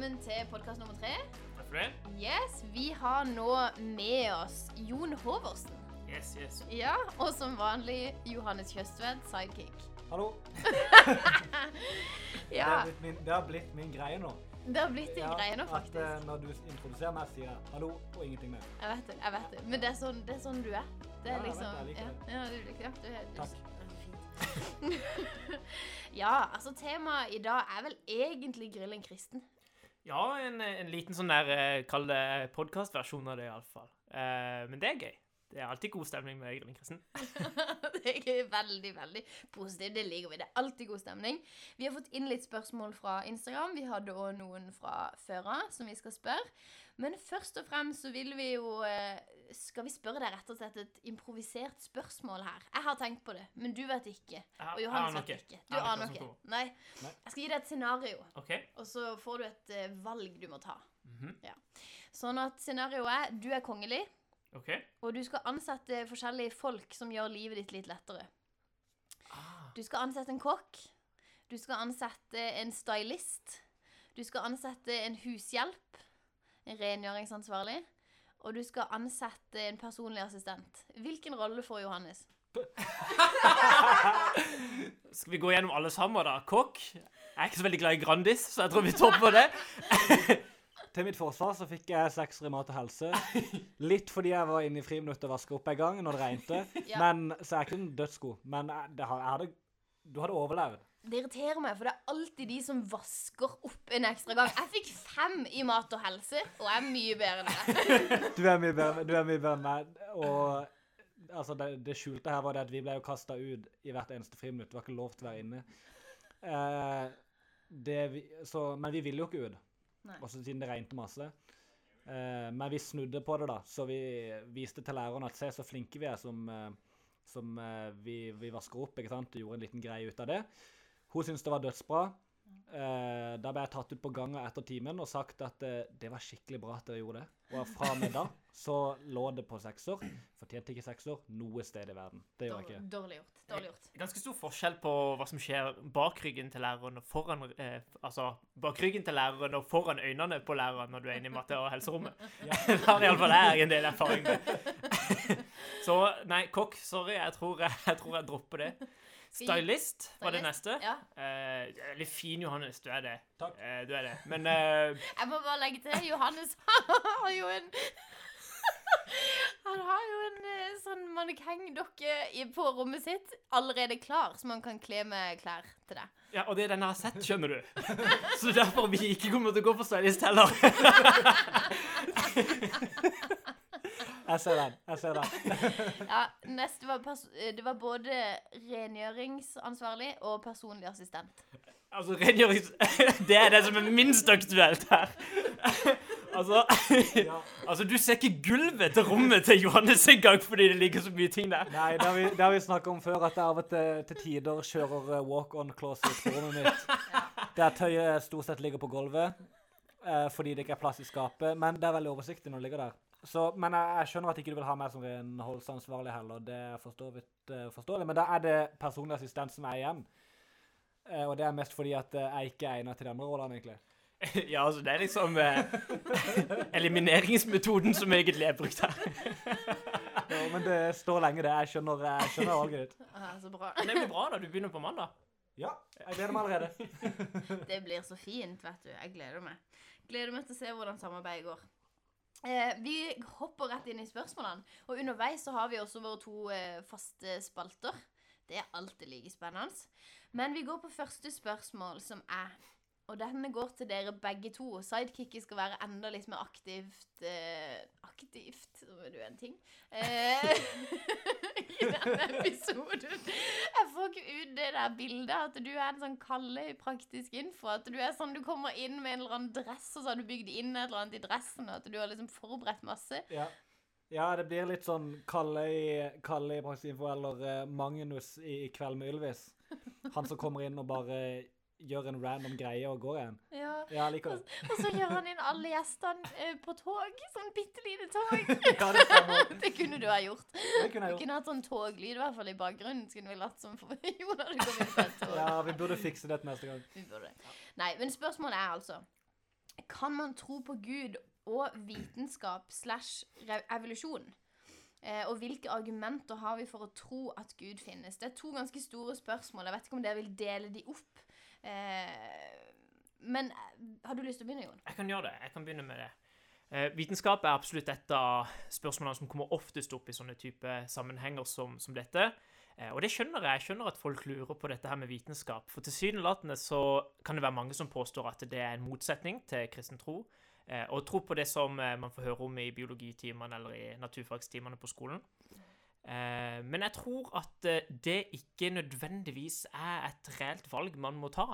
velkommen til podkast nummer tre. Takk for det. Yes, Vi har nå med oss Jon Håvorsen. Yes, yes. Ja, Og som vanlig Johannes Kjøstvedt, sidekick. Hallo. Det, har blitt min, det har blitt min greie nå. Det har blitt din Ja, greie nå, At faktisk. eh, når du introduserer meg, sier jeg hallo og ingenting mer. Jeg vet det. jeg vet det. Men det er sånn, det er sånn du er. Det Ja, liksom, jeg vet liksom det, jeg liker ja, det. ja, du liker. Du er, du, Takk. er ja, altså temaet i dag er vel egentlig grillen kristen. Ja, en, en liten sånn der, eh, kall det podkastversjon av det, iallfall. Uh, men det er gøy. Det er alltid god stemning med Grillen Kristen. det er veldig, veldig positivt. Det liker vi. Det er alltid god stemning. Vi har fått inn litt spørsmål fra Instagram. Vi hadde òg noen fra før av som vi skal spørre. Men først og fremst så vil vi jo eh, Skal vi spørre deg rett og slett et improvisert spørsmål her? Jeg har tenkt på det, men du vet ikke. Og Johannes vet ikke. Du aner ikke Nei. Jeg skal gi deg et scenario, OK? og så får du et uh, valg du må ta. Ja. Sånn at scenarioet er du er kongelig, OK. og du skal ansette forskjellige folk som gjør livet ditt litt lettere. Ah, Du skal ansette en kokk. Du skal ansette en stylist. Du skal ansette en hushjelp. En rengjøringsansvarlig. Og du skal ansette en personlig assistent. Hvilken rolle får Johannes? Skal vi gå gjennom alle sammen, da? Kokk? Jeg er ikke så veldig glad i Grandis, så jeg tror vi topper det. Til mitt forsvar så fikk jeg sekser i mat og helse. Litt fordi jeg var inne i friminuttet og vaska opp en gang når det regnet. Ja. Men, så jeg er ikke en dødsgod. Men jeg, det, har- jeg hadde, du hadde overlevd. Det irriterer meg, for det er alltid de som vasker opp en ekstra gang. Jeg fikk fem i mat og helse, og jeg er mye bedre enn deg. Du er mye bedre, du er mye bedre enn meg. Og altså, det, det skjulte her var det at vi ble jo kasta ut i hvert eneste friminutt. Det var ikke lov til å være inne. Eh, det vi, så, men vi ville jo ikke ut, også siden det regnet masse. Eh, men vi snudde på det, da. Så vi viste til læreren at se så flinke vi er som, eh, som eh, vi, vi vasker opp. ikke sant? Og gjorde en liten greie ut av det. Hun syntes det var dødsbra. Eh, da ble jeg tatt ut på gangen etter timen og sagt at eh, det var skikkelig bra at dere gjorde det. Og fra og med da så lå det på sekser. Fortjente ikke sekser noe sted i verden. Det gjør jeg ikke. dårlig gjort. Dårlig gjort. Ganske stor forskjell på hva som skjer bak ryggen til læreren og foran eh, Altså bak ryggen til læreren og foran øynene på læreren når du er inne i matte- og helserommet. Det har iallfall jeg en del erfaring med. Så nei, kokk, sorry. Jeg tror jeg, jeg, tror jeg dropper det. Stylist var det neste. Ja. Eh, Veldig fin, Johannes. Du er det. Takk. Eh, du er det. Men eh, Jeg må bare legge til Johannes har jo en Han har jo en eh, sånn mannekengdokke i- på rommet sitt allerede klar, som han kan kle med klær til deg. Ja, og det er den jeg har sett, skjønner du. Så derfor vi ikke kommer til å gå for stylist heller. Jeg ser den. Jeg ser den. Ja, neste var pers eh, Det var både rengjøringsansvarlig og personlig assistent. Altså, rengjørings... Det er det som er minst aktuelt her. Altså, Ja. altså, du ser ikke gulvet til rommet til Johannes engang fordi det ligger så mye ting der. Nei, det har vi, det har vi snakka om før, at jeg av og til til tider kjører eh, walk-on-closet på rommet mitt. Der tøyet stort sett ligger på gulvet eh, fordi det ikke er plass i skapet. Men det er veldig oversiktlig når det ligger der. Så, men jeg, jeg skjønner at ikke du vil ha meg som renholdsansvarlig heller. Det er for så vidt eh, forståelig. Men da er det personlig assistent som er igjen. Eh, og det er mest fordi at eh, jeg ikke er egnet til de andre rollene, egentlig. Ja, altså, det er liksom eh, elimineringsmetoden som egentlig er brukt her. Ja, men det står lenge, det. Jeg skjønner, jeg skjønner valget ditt. Ah, så bra. Men det blir bra da, du begynner på mandag. Ja, jeg gleder meg allerede. Det blir så fint, vet du. Jeg gleder meg. Gleder meg til å se hvordan samarbeidet går. Eh, vi hopper rett inn i spørsmålene. Og underveis så har vi også våre to eh, faste spalter. Det er alltid like spennende. Men vi går på første spørsmål, som er Og denne går til dere begge to. Sidekicket skal være enda litt mer aktivt eh, Aktivt, som er du en ting. Eh, I denne episoden. Jeg får ikke ut det der bildet at du er en sånn Kalle i praktisk info. At du er sånn, du kommer inn med en eller annen dress, og så har du bygd inn et eller annet i dressen, og at du har liksom forberedt masse. Ja. ja, det blir litt sånn Kalle i, Kalle i Praktisk Info eller eh, Magnus i, i Kveld med Ylvis. Han som kommer inn og bare gjør en random greie og går igjen. Ja. Ja, liker. Og så gjør han inn alle gjestene eh, på tog. Sånn bitte lite tog. Ja, det det kunne du ha gjort. Det kunne Du jeg gjort. kunne hatt sånn toglyd i hvert fall i bakgrunnen. Så kunne vi latt som for Jo da, du kom inn på et tog. Ja, vi burde fikse det neste gang. Vi burde. Nei, men spørsmålet er altså Kan man tro på Gud og vitenskap slash evolusjon? Eh, og hvilke argumenter har vi for å tro at Gud finnes? Det er to ganske store spørsmål. Jeg vet ikke om dere vil dele de opp. Eh, men eh, har du lyst til å begynne, Jon? Jeg kan gjøre det. Jeg kan begynne med det. Eh, vitenskap er absolutt et av spørsmålene som kommer oftest opp i sånne type sammenhenger som, som dette. Og det skjønner jeg. Jeg skjønner at folk lurer på dette her med vitenskap. For tilsynelatende så kan det være mange som påstår at det er en motsetning til kristen tro. Og tro på det som man får høre om i biologitimene eller i naturfagstimene på skolen. Eh, men jeg tror at eh, det ikke nødvendigvis er et reelt valg man må ta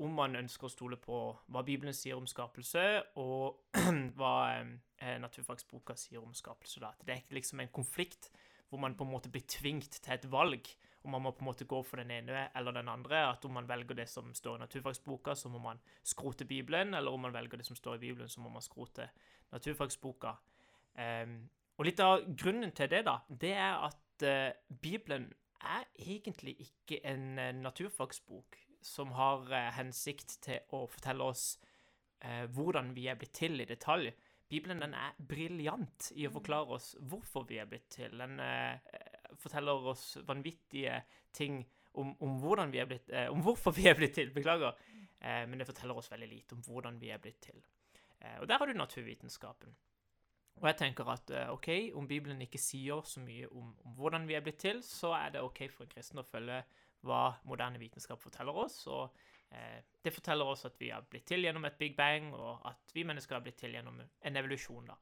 om man ønsker å stole på hva Bibelen sier om skapelse, og hva eh, naturfagsboka sier om skapelse. Da. Det er ikke liksom en konflikt hvor man på en måte blir tvingt til et valg, og man må på en måte gå for den ene eller den andre. At om man velger det som står i naturfagsboka, så må man skrote Bibelen, eller om man velger det som står i Bibelen, så må man skrote naturfagsboka. Em, og litt av grunnen til det, da, det er at uh, Bibelen er egentlig ikke en uh, naturfagsbok som har uh, hensikt til å fortelle oss hvordan vi er blitt til i detalj. Bibelen den er briljant i å forklare oss hvorfor vi er blitt til. Den forteller oss vanvittige ting om, om, vi er blitt, om hvorfor vi er blitt til. Beklager. Eh, men det forteller oss veldig lite om hvordan vi er blitt til. Og der har du naturvitenskapen. Og jeg tenker at eh, ok, om Bibelen ikke sier så mye om, om hvordan vi er blitt til, så er det ok for en kristen å følge hva moderne vitenskap forteller oss. Og eh, det forteller oss at vi har blitt til gjennom et big bang, og at vi mennesker har blitt til gjennom en evolusjon. da.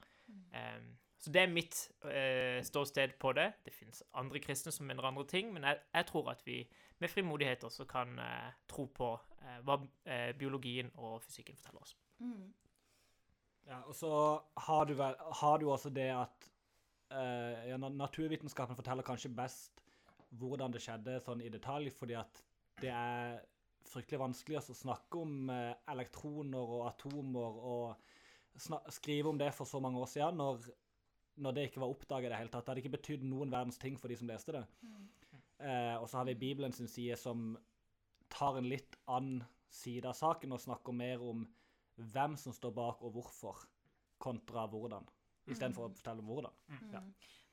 Eh, så det er mitt eh, ståsted på det. Det finnes andre kristne som mener andre ting, men jeg, jeg tror at vi med frimodighet også kan eh, tro på eh, hva eh, biologien og fysikken forteller oss. Mm. Ja, og så har du, vel, har du også det at uh, ja, naturvitenskapen forteller kanskje best hvordan det skjedde sånn i detalj, fordi at det er fryktelig vanskelig å snakke om uh, elektroner og atomer og skrive om det for så mange år siden, når, når det ikke var oppdaget i det hele tatt. Det hadde ikke betydd noen verdens ting for de som leste det. Uh, og så har vi Bibelen sin side som tar en litt annen side av saken og snakker mer om hvem som står bak og hvorfor, kontra hvordan. Istedenfor å fortelle om hvordan. Ja.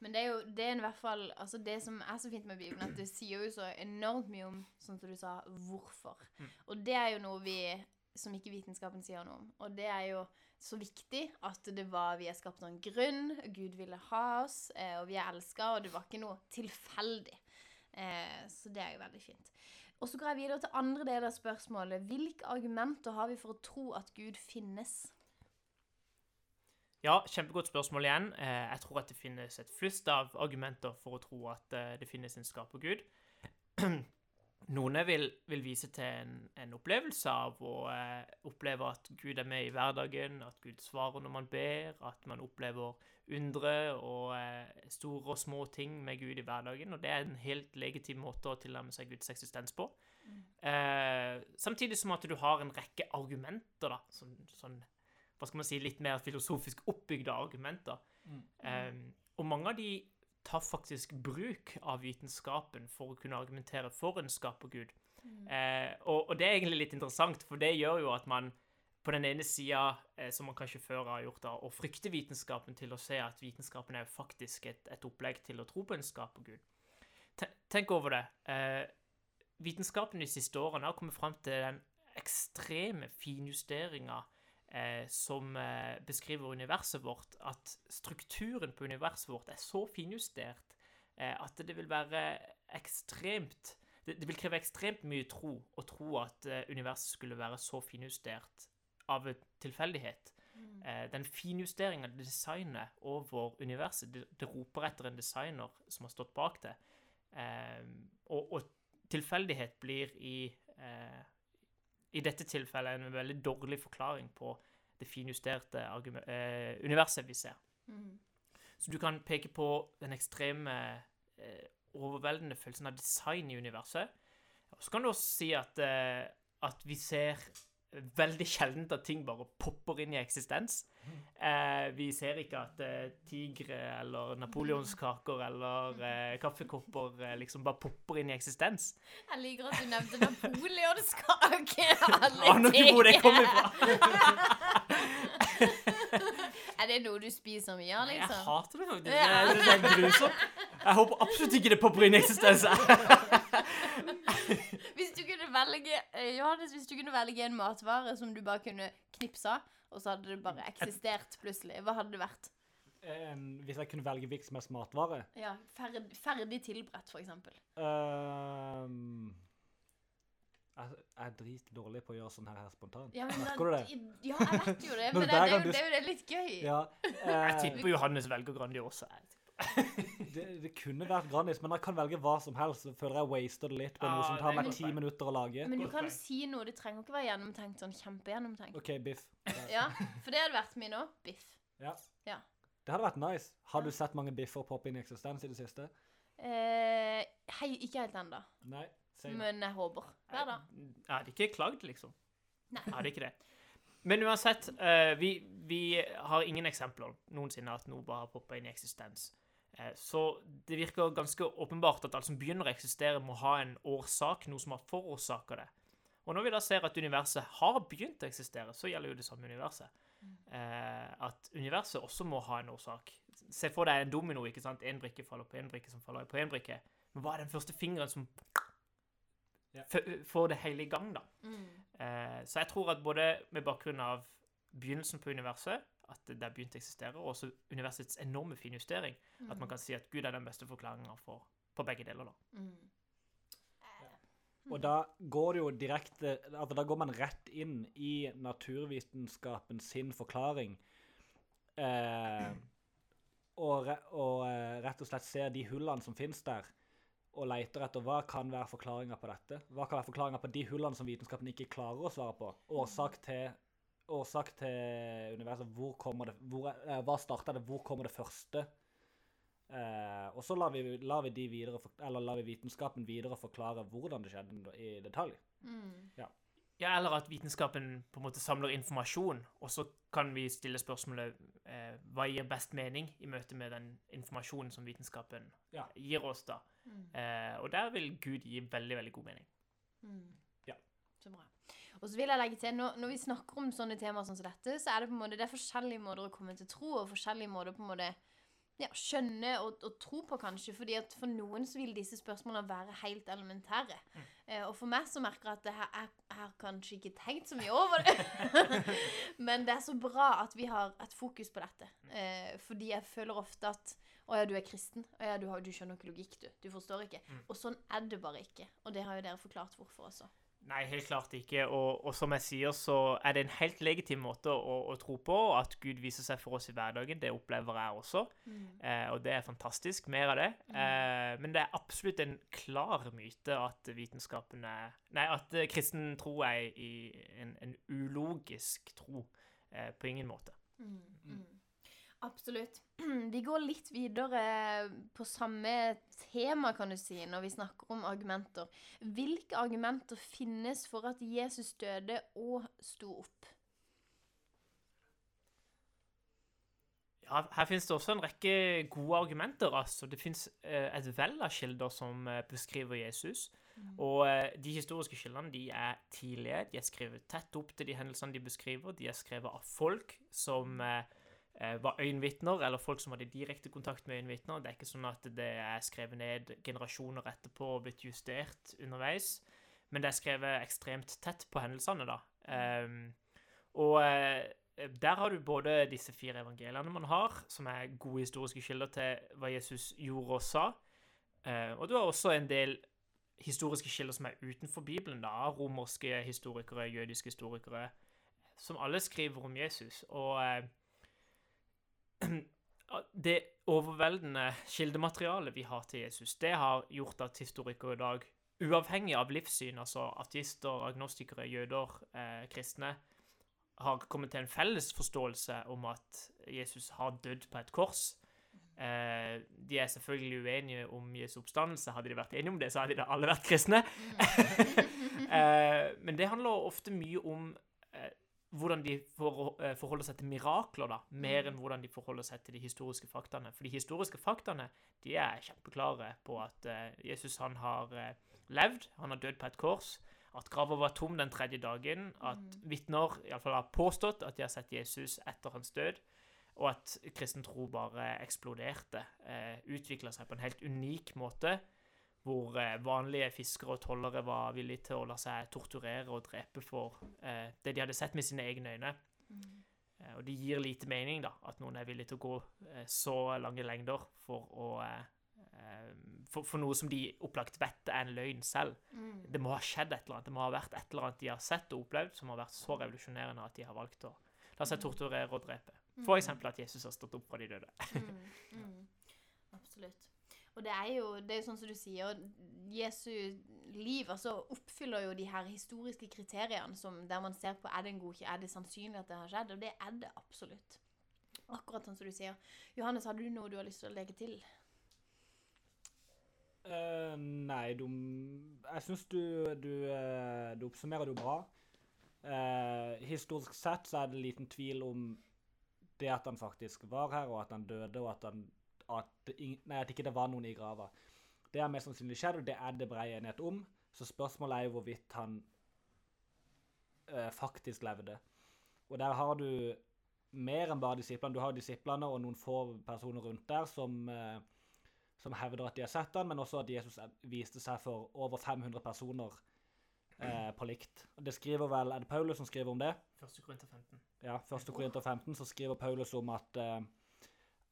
Men det er jo det er i hvert fall altså Det som er så fint med Bibelen, at det sier jo så enormt mye om, sånn som du sa, hvorfor. Og det er jo noe vi som ikke vitenskapen sier noe om. Og det er jo så viktig at det var vi er skapt av en grunn, Gud ville ha oss, eh, og vi er elska, og det var ikke noe tilfeldig. Eh, så det er jo veldig fint. Og så går jeg videre til andre del av spørsmålet. Hvilke argumenter har vi for å tro at Gud finnes? Ja, kjempegodt spørsmål igjen. Eh, jeg tror at det finnes et flust av argumenter for å tro at eh, det finnes en skapergud. Noen vil, vil vise til en, en opplevelse av å eh, oppleve at Gud er med i hverdagen, at Gud svarer når man ber, at man opplever undre og eh, store og små ting med Gud i hverdagen. Og det er en helt legitim måte å tilnærme seg Guds eksistens på. Eh, samtidig som at du har en rekke argumenter, da, som, sånn hva skal man si, litt mer filosofisk oppbygde argumenter. Eh, og mange av de tar faktisk bruk av vitenskapen for å kunne argumentere for en skapergud. Eh, og, og det er egentlig litt interessant, for det gjør jo at man på den ene sida, eh, som man kanskje før har gjort, da, å frykte vitenskapen til å se at vitenskapen er jo faktisk et, et opplegg til å tro på en skapergud. Te- Tenk over det. Eh, vitenskapen de siste årene har kommet fram til den ekstreme finjusteringa som eh, beskriver universet vårt, at strukturen på universet vårt er så finjustert eh, at det vil være ekstremt det, vil kreve ekstremt mye tro å tro at eh, universet skulle være så finjustert av tilfeldighet. Eh, den finjusteringa, designet over universet, det, det roper etter en designer som har stått bak det. Eh, og, og tilfeldighet blir i eh, i dette tilfellet en veldig dårlig forklaring på det finjusterte eh, universet vi ser. Så du kan peke på den ekstreme, eh, overveldende følelsen av design i universet. Og så kan du også si at, eh, at vi ser veldig sjeldent at ting bare popper inn i eksistens. Eh, vi ser ikke at eh, tigre eller napoleonskaker eller eh, kaffekopper eh, liksom bare popper inn i eksistens. Jeg liker at du nevnte napoleonskake. Aner ikke hvor det kommer fra. er det noe du spiser mye av, liksom? Jeg hater det faktisk. Ja. Jeg synes det er grusomt. Jeg håper absolutt ikke det popper inn i eksistens. Velge eh, Johannes, hvis du kunne velge en matvare som du bare kunne knipse og så hadde det bare eksistert plutselig, hva hadde det vært? En, hvis jeg kunne velge hvilken som helst matvare Ja, ferdig, ferdig tilberedt, for eksempel. Ehm, jeg, jeg er dritdårlig på å gjøre sånn her, her spontant. Ja, men Merker du det? Ja, jeg vet jo det, men det, det, er jo, det er jo litt gøy. Ja, Jeg eh, tipper Johannes velger Grandiosa. jeg tipper. Det, det kunne vært Grannis, men jeg kan velge hva som helst. Så føler jeg waster det litt på noe ah, som tar meg ti minutter å lage. Men du kan jo si noe. Det trenger ikke være gjennomtenkt, sånn kjempegjennomtenkt. OK, biff. Ja, for det hadde vært min òg. Biff. Ja. Ja. Det hadde vært nice. Har du sett mange biffer poppe inn i eksistens i det siste? Eh, hei, ikke helt ennå. Men jeg håper. Hver dag. Jeg hadde ikke klagd, liksom. Nei. Jeg hadde ikke det. Men uansett, eh, vi, vi har ingen eksempler noensinne at noe bare har poppa inn i eksistens. Eh, så det virker ganske åpenbart at alt som begynner å eksistere, må ha en årsak, noe som har forårsaka det. Og når vi da ser at universet har begynt å eksistere, så gjelder jo det samme universet. Eh, at universet også må ha en årsak. Se for deg en domino. ikke sant? En brikke faller på en brikke, som faller på en brikke. Men hva er den første fingeren som Ja. får det hele i gang, da? Mm. Eh, så jeg tror at både med bakgrunn av begynnelsen på universet, at det begynte begynt å eksistere, og også universets enorme finjustering, at man kan si at Gud er den beste forklaringa på begge deler. da. Mm. Og da går det jo direkte altså Da går man rett inn i naturvitenskapen sin forklaring. Eh, og, re, og eh, rett og slett ser de hullene som finnes der, og leter etter hva kan være forklaringa på dette. Hva kan være forklaringa på de hullene som vitenskapen ikke klarer å svare på? Årsak til, årsak til universet. Hvor kommer det hvor, eh, Hva starta det? Hvor kommer det første? Eh, og så lar vi, lar, vi de videre, for- eller lar vi vitenskapen videre forklare hvordan det skjedde i detalj. Mm. Ja, Eller at vitenskapen på en måte samler informasjon, og så kan vi stille spørsmålet eh, hva gir best mening i møte med den informasjonen som vitenskapen Ja. gir oss. da. Mm. Eh, og der vil Gud gi veldig veldig god mening. Mm. Ja. Så bra. Og så vil jeg legge til, når, når vi snakker om sånne temaer som dette, så er det på en måte, det er forskjellige måter å komme til tro, og forskjellige måter på en måte ja, skjønne og, og tro på, kanskje. fordi at for noen så vil disse spørsmålene være helt elementære. Eh, og for meg så merker jeg at det her, jeg, jeg har kanskje ikke tenkt så mye over det. Men det er så bra at vi har et fokus på dette. Eh, fordi jeg føler ofte at å ja, du er kristen. Å ja, du, har, du skjønner ikke logikk, du. Du forstår ikke. Og sånn er det bare ikke. Og det har jo dere forklart hvorfor også. Nei, helt klart ikke. Og, og som jeg sier, så er det en helt legitim måte å, å tro på. At Gud viser seg for oss i hverdagen. Det opplever jeg også. Eh, og det er fantastisk. Mer av det. Eh, men det er absolutt en klar myte at vitenskapen er Nei, at eh, kristen tro er i en, en ulogisk tro. Eh, på ingen måte. Mm. Absolutt. Vi går litt videre på samme tema, kan du si, når vi snakker om argumenter. Hvilke argumenter finnes for at Jesus døde og sto opp? Ja, her finnes det også en rekke gode argumenter. altså. Det finnes eh, et vell av kilder som eh, beskriver Jesus. Og eh, de historiske kildene de er tidlige. De er skrevet tett opp til de hendelsene de beskriver. De er skrevet av folk som eh, var øyenvitner, eller folk som hadde direkte kontakt med øyenvitner. Det er ikke sånn at det er skrevet ned generasjoner etterpå og blitt justert underveis. Men det er skrevet ekstremt tett på hendelsene, da. Um, og eh, der har du både disse fire evangeliene man har, som er gode historiske kilder til hva Jesus gjorde og sa. Eh, og du har også en del historiske kilder som er utenfor Bibelen, da, romerske historikere, jødiske historikere, som alle skriver om Jesus. Og eh, det overveldende kildematerialet vi har til Jesus, det har gjort at historikere i dag, uavhengig av livssyn, altså ateister, agnostikere, jøder, eh, kristne, har kommet til en felles forståelse om at Jesus har dødd på et kors. Eh, de er selvfølgelig uenige om Jesu oppstandelse. Hadde de vært enige om det, så hadde de da alle vært kristne. eh, men det handler ofte mye om hvordan de eh, forholder seg til mirakler, da, mer enn hvordan de forholder seg til de historiske faktaene. For de historiske faktaene de er kjempeklare på at eh, Jesus han har eh, levd, han har dødd på et kors, at grava var tom den tredje dagen, at vitner iallfall har påstått at de har sett Jesus etter hans død, og at kristen tro bare eksploderte. Eh, Utvikla seg på en helt unik måte, hvor eh, vanlige fiskere og tollere var villige til å la seg torturere og drepe for eh, det de hadde sett med sine egne øyne. Eh, og det gir lite mening da, at noen er villig til å gå eh, så lange lengder for, å, eh, eh, for, for noe som de opplagt vet er en løgn selv. Mm. Det må ha skjedd et eller annet. Det må ha vært et eller annet de har sett og opplevd som har vært så revolusjonerende at de har valgt å la seg torturere og drepe. For eksempel at Jesus har stått opp fra de døde. Mm, mm. Absolutt. Og det er jo det er sånn som du sier, Jesu liv altså oppfyller jo de her historiske kriteriene som, der man ser på er det en god er det sannsynlig at det har skjedd, og det er det absolutt. Akkurat sånn som du sier. Johannes, har du noe du har lyst til å legge til? Uh, nei, du Jeg syns du, du, eh, du oppsummerer det bra. Uh, historisk sett så er det liten tvil om det at han faktisk var her, og at han døde, og at, han, at, nei, at ikke det var noen i grava. Det er mest sannsynlig skjedd, og det er det brei enighet om. Så spørsmålet er jo hvorvidt han eh, faktisk levde. Og der har du mer enn bare disiplene. Du har disiplene og noen få personer rundt der som eh, som hevder at de har sett han, men også at Jesus viste seg for over 500 personer eh, på likt. Og Det skriver vel, Er det Paulus som skriver om det? 1. Korinter 15. Ja, 1. Korinter 15 så skriver Paulus om at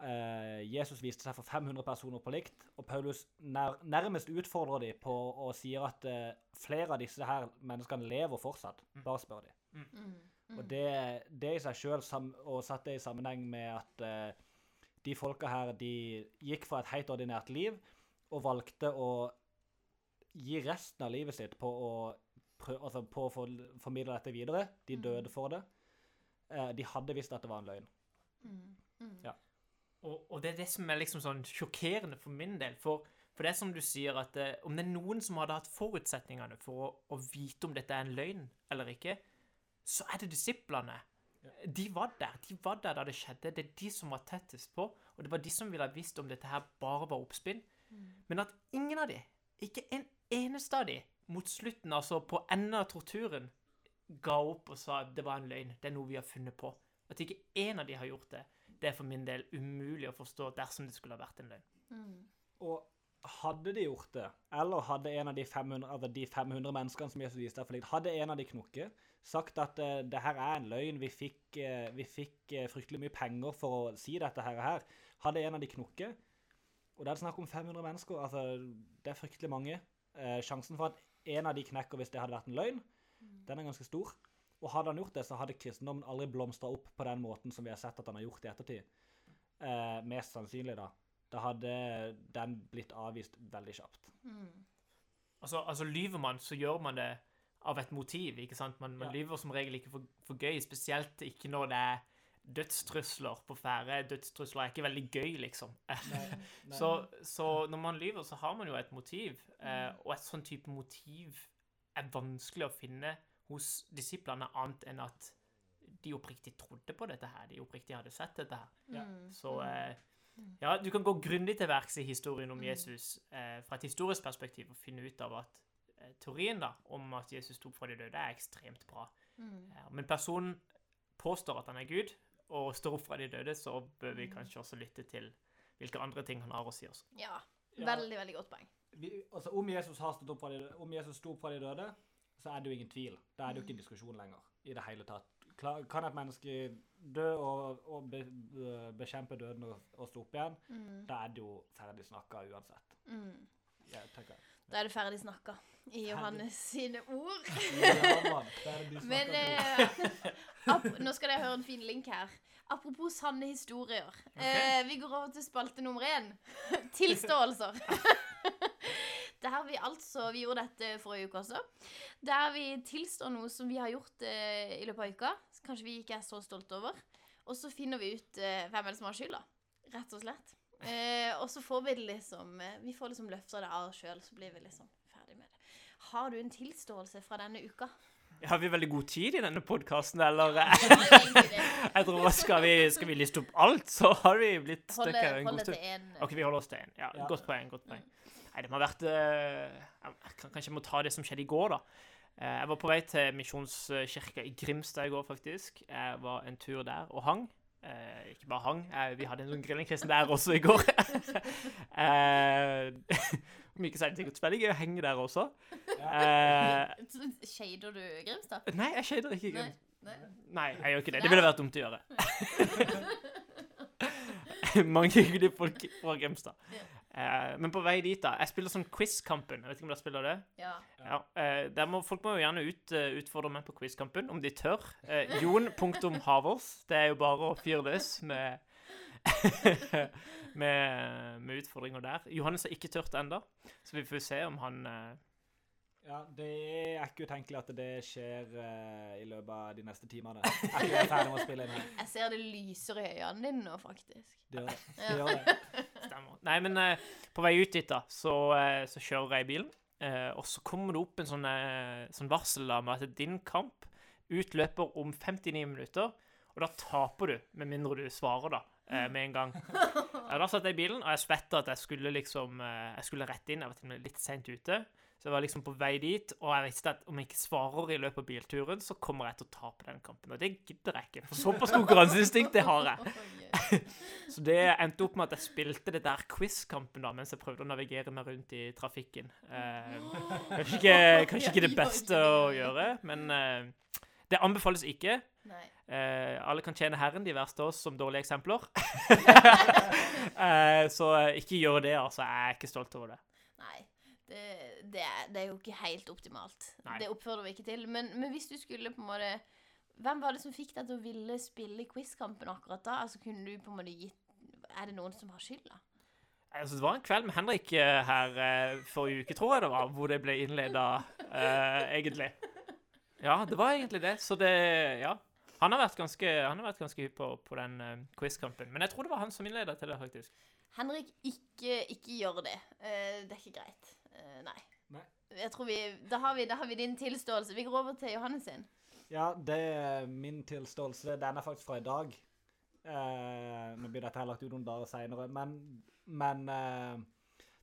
eh, Jesus viste seg for 500 personer på likt, og Paulus nær, nærmest utfordrer dem på og sier at eh, flere av disse her menneskene lever fortsatt. Bare spør de. Mm. Og det, det i seg sjøl, og satt det i sammenheng med at eh, de folka her, de gikk fra et helt ordinært liv og valgte å gi resten av livet sitt på å, prø altså på å for, formidle dette videre. De døde for det. Eh, de hadde visst at det var en løgn. Mm. Mm. Ja. Og, og det er det som er liksom sånn sjokkerende for min del. For, for det er som du sier, at eh, om det er noen som hadde hatt forutsetningene for å, å vite om dette er en løgn eller ikke, så er det disiplene. De var der de var der da det skjedde. Det er de som var tettest på, og det var de som ville ha visst om dette her bare var oppspinn. Men at ingen av de, ikke en eneste av de, mot slutten, altså på enden av torturen, ga opp og sa at det var en løgn. Det er noe vi har funnet på. At ikke én av de har gjort det, det er for min del umulig å forstå dersom det skulle ha vært en løgn. Mm. Og hadde de gjort det, eller hadde en av de 500, altså de 500 menneskene som Jesus viste der for likt, hadde en av de knukket, sagt at uh, det her er en løgn, vi fikk, uh, vi fikk uh, fryktelig mye penger for å si dette her, og her, hadde en av de knukket, og det er snakk om 500 mennesker, altså det er fryktelig mange. Eh, sjansen for at en av de knekker hvis det hadde vært en løgn, den er ganske stor. Og hadde han gjort det, så hadde kristendommen aldri blomstra opp på den måten som vi har sett at han har gjort i ettertid. Eh, mest sannsynlig, da. Da hadde den blitt avvist veldig kjapt. Mm. Altså, altså lyver man, så gjør man det av et motiv, ikke sant? Man, man Ja. lyver som regel ikke for, for gøy, spesielt ikke når det er dødstrusler på ferde. Dødstrusler er ikke veldig gøy, liksom. Så, så når man lyver, så har man jo et motiv, eh, og et sånn type motiv er vanskelig å finne hos disiplene, annet enn at de oppriktig trodde på dette her, de oppriktig hadde sett dette her. Ja. Mm. Så eh, ja, du kan gå grundig til verks i historien om Mm. Jesus eh, fra et historisk perspektiv og finne ut av at eh, teorien da, om at Jesus tok fra de døde, er ekstremt bra. Mm. en person personen påstår at han er Gud, og står opp fra de døde, så bør vi Mm. kanskje også lytte til hvilke andre ting han har å si også. Ja. Ja. Veldig, veldig godt poeng. Vi, altså, om Jesus har stått opp fra de, døde- om Jesus sto opp fra de døde, så er det jo ingen tvil. Da er det jo ikke en diskusjon lenger i det hele tatt. Kan et menneske dø og, og be, be, bekjempe døden og, og stå opp igjen, Mm. da er det jo ferdig snakka uansett. Mm. Jeg tenker. Da er det ferdig snakka i Johannes sine ord. Ja, Men eh, nå skal dere høre en fin link her. Apropos sanne historier. Eh, vi går over til spalte nummer én. Tilståelser. Der vi altså Vi gjorde dette forrige uke også. Der vi tilstår noe som vi har gjort eh, i løpet av uka. Kanskje vi ikke er så stolte over. Og så finner vi ut eh, hvem er det som har skylda. Rett og slett. Eh, og så får vi det liksom eh, Vi får liksom løfta det av oss sjøl, så blir vi liksom ferdig med det. Har du en tilståelse fra denne uka? Har vi veldig god tid i denne podkasten, eller? Jeg tror skal vi, skal vi liste opp alt, så har vi blitt stuck her en god stund. OK, vi holder oss til én. Ja, Ja. Godt poeng. godt poeng. Nei, det må ha vært eh, jeg Kanskje jeg må ta det som skjedde i går, da. Eh, jeg var på vei til Misjonskirka i Grimstad i går, faktisk. Jeg var en tur der og hang. Eh, ikke bare hang, eh, vi hadde en sånn grillingkristen der også i går. eh, om ikke så er det sikkert veldig gøy å henge der også. Eh, Shader du Grimstad? nei, jeg shader ikke. Nei. Nei. Nei, jeg gjør ikke det. Det ville vært dumt å gjøre. Mange hyggelige folk fra Grimstad. Eh, men på vei dit, da Jeg spiller sånn Quizkampen. Jeg vet ikke om dere spiller det? Ja. Ja, eh, der må, Folk må jo gjerne ut, uh, utfordre meg på Quizkampen, om de tør. Eh, Jon.Havers. Det er jo bare å fyre løs med, med, med utfordringer der. Johannes har ikke tørt ennå, så vi får se om han eh, Ja, Det er ikke utenkelig at det skjer uh, i løpet av de neste timene. Jeg. Jeg ser det lyser i øynene dine nå, faktisk. Det gjør det. det, gjør det. Stemmer. Nei, men eh, på vei ut dit, da, så, eh, så kjører jeg bilen. Eh, og så kommer det opp en sånn, eh, sånn varsel da, med at din kamp utløper om 59 minutter. Og da taper du, med mindre du svarer, da, eh, med en gang. Ja, da satt jeg i bilen, og jeg svetta at jeg skulle liksom eh, Jeg skulle rett inn. Jeg var til og med litt seint ute. Så jeg var liksom på vei dit, og jeg visste at om jeg ikke svarer i løpet av bilturen, så kommer jeg til å tape den kampen. Og det gidder jeg ikke, for såpass konkurranseinstinkt det har jeg. Så det endte opp med at jeg spilte det der quiz-kampen da, mens jeg prøvde å navigere meg rundt i trafikken. Eh, kanskje, ikke, kanskje ikke det beste å gjøre, men eh, det anbefales ikke. Eh, alle kan tjene herren, de verste av oss som dårlige eksempler. eh, så ikke gjør det, altså. Jeg er ikke stolt over det. Det, det, er, det er jo ikke helt optimalt. Nei. Det oppfordrer vi ikke til. Men, men hvis du skulle på en måte Hvem var det som fikk deg til å ville spille quizkampen akkurat da? Altså kunne du på en måte gitt Er det noen som har skylda? Altså, det var en kveld med Henrik eh, her eh, forrige uke, tror jeg det var, hvor det ble innleda, eh, egentlig. Ja, det var egentlig det. Så det Ja. Han har vært ganske, han har vært ganske hypp på, på den uh, quizkampen. Men jeg tror det var han som innleda til det, faktisk. Henrik, ikke, ikke gjør det. Uh, det er ikke greit. Eh, nei. Nei. Jeg tror vi da, har vi da har vi din tilståelse. Vi går over til Johannes sin. Ja, det er min tilståelse. Den er faktisk fra i dag. Eh, nå blir dette her lagt ut noen dager seinere, men, men eh,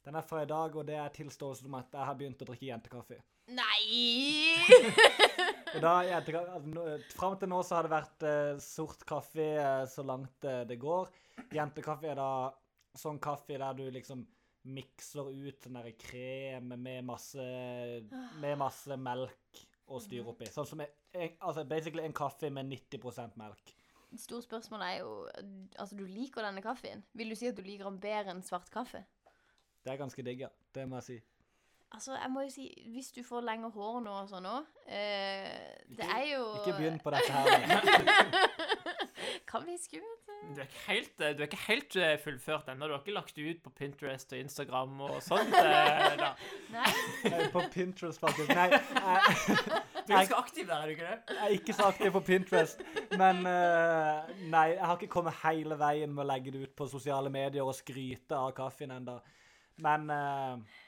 den er fra i dag, og det er tilståelsen om at jeg har begynt å drikke jentekaffe. Nei! Og da, jentekaffe, altså, nå- Fram til nå så har det vært eh, sort kaffe eh, så langt eh, det går. Jentekaffe er da sånn kaffe der du liksom mikser ut sånn krem med masse, med masse melk og styr oppi. Sånn som en, en, altså basically en kaffe med 90% melk. Stort spørsmål er jo Altså, du liker denne kaffen. Vil du si at du liker den bedre enn svart kaffe? Det er ganske digg, ja. Det må jeg si. Altså, jeg må jo si, hvis du får lengre hår nå og sånn òg eh, Det er jo Ikke begynn på dette her. Kan bli skummelt. Du er ikke helt, eh, du er ikke helt eh, fullført ennå. Du har ikke lagt det ut på Pinterest og Instagram og sånt. eh, da. Nei? På Pinterest, faktisk. Nei, jeg, Du er ganske aktiv der, er du ikke det? jeg er ikke så aktiv på Pinterest. Men uh, nei, jeg har ikke kommet hele veien med å legge det ut på sosiale medier og skryte av kaffen ennå. Men eh,